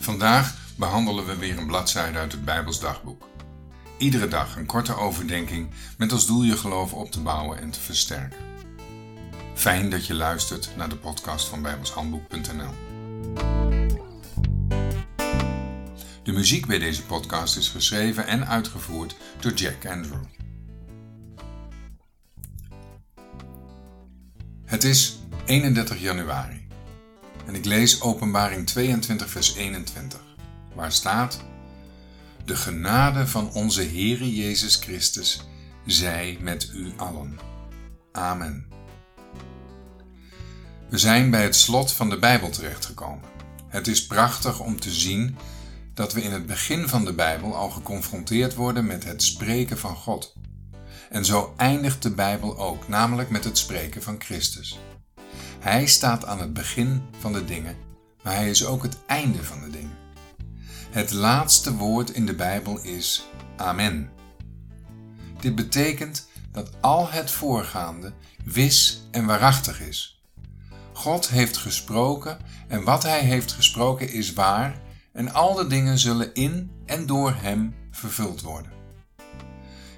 Vandaag behandelen we weer een bladzijde uit het Bijbels dagboek. Iedere dag een korte overdenking met als doel je geloof op te bouwen en te versterken. Fijn dat je luistert naar de podcast van bijbelshandboek.nl. De muziek bij deze podcast is geschreven en uitgevoerd door Jack Andrew. Het is 31 januari en ik lees Openbaring 22, vers 21, waar staat: De genade van onze Heere Jezus Christus zij met u allen. Amen. We zijn bij het slot van de Bijbel terechtgekomen. Het is prachtig om te zien dat we in het begin van de Bijbel al geconfronteerd worden met het spreken van God. En zo eindigt de Bijbel ook, namelijk met het spreken van Christus. Hij staat aan het begin van de dingen, maar hij is ook het einde van de dingen. Het laatste woord in de Bijbel is Amen. Dit betekent dat al het voorgaande wis en waarachtig is. God heeft gesproken en wat hij heeft gesproken is waar en al de dingen zullen in en door hem vervuld worden.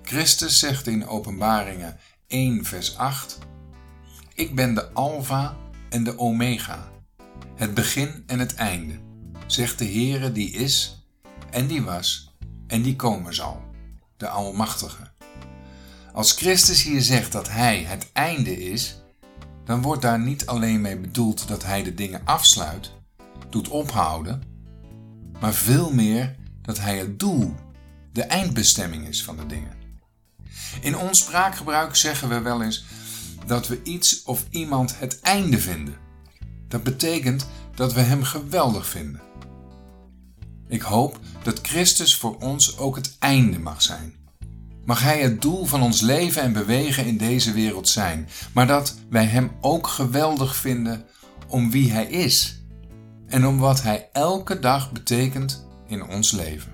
Christus zegt in Openbaringen 1 vers 8 ik ben de Alpha en de Omega, het begin en het einde, zegt de Heere die is en die was en die komen zal, de Almachtige. Als Christus hier zegt dat Hij het einde is, dan wordt daar niet alleen mee bedoeld dat Hij de dingen afsluit, doet ophouden, maar veel meer dat Hij het doel, de eindbestemming is van de dingen. In ons spraakgebruik zeggen we wel eens dat we iets of iemand het einde vinden. Dat betekent dat we Hem geweldig vinden. Ik hoop dat Christus voor ons ook het einde mag zijn. Mag Hij het doel van ons leven en bewegen in deze wereld zijn, maar dat wij Hem ook geweldig vinden om wie Hij is en om wat Hij elke dag betekent in ons leven.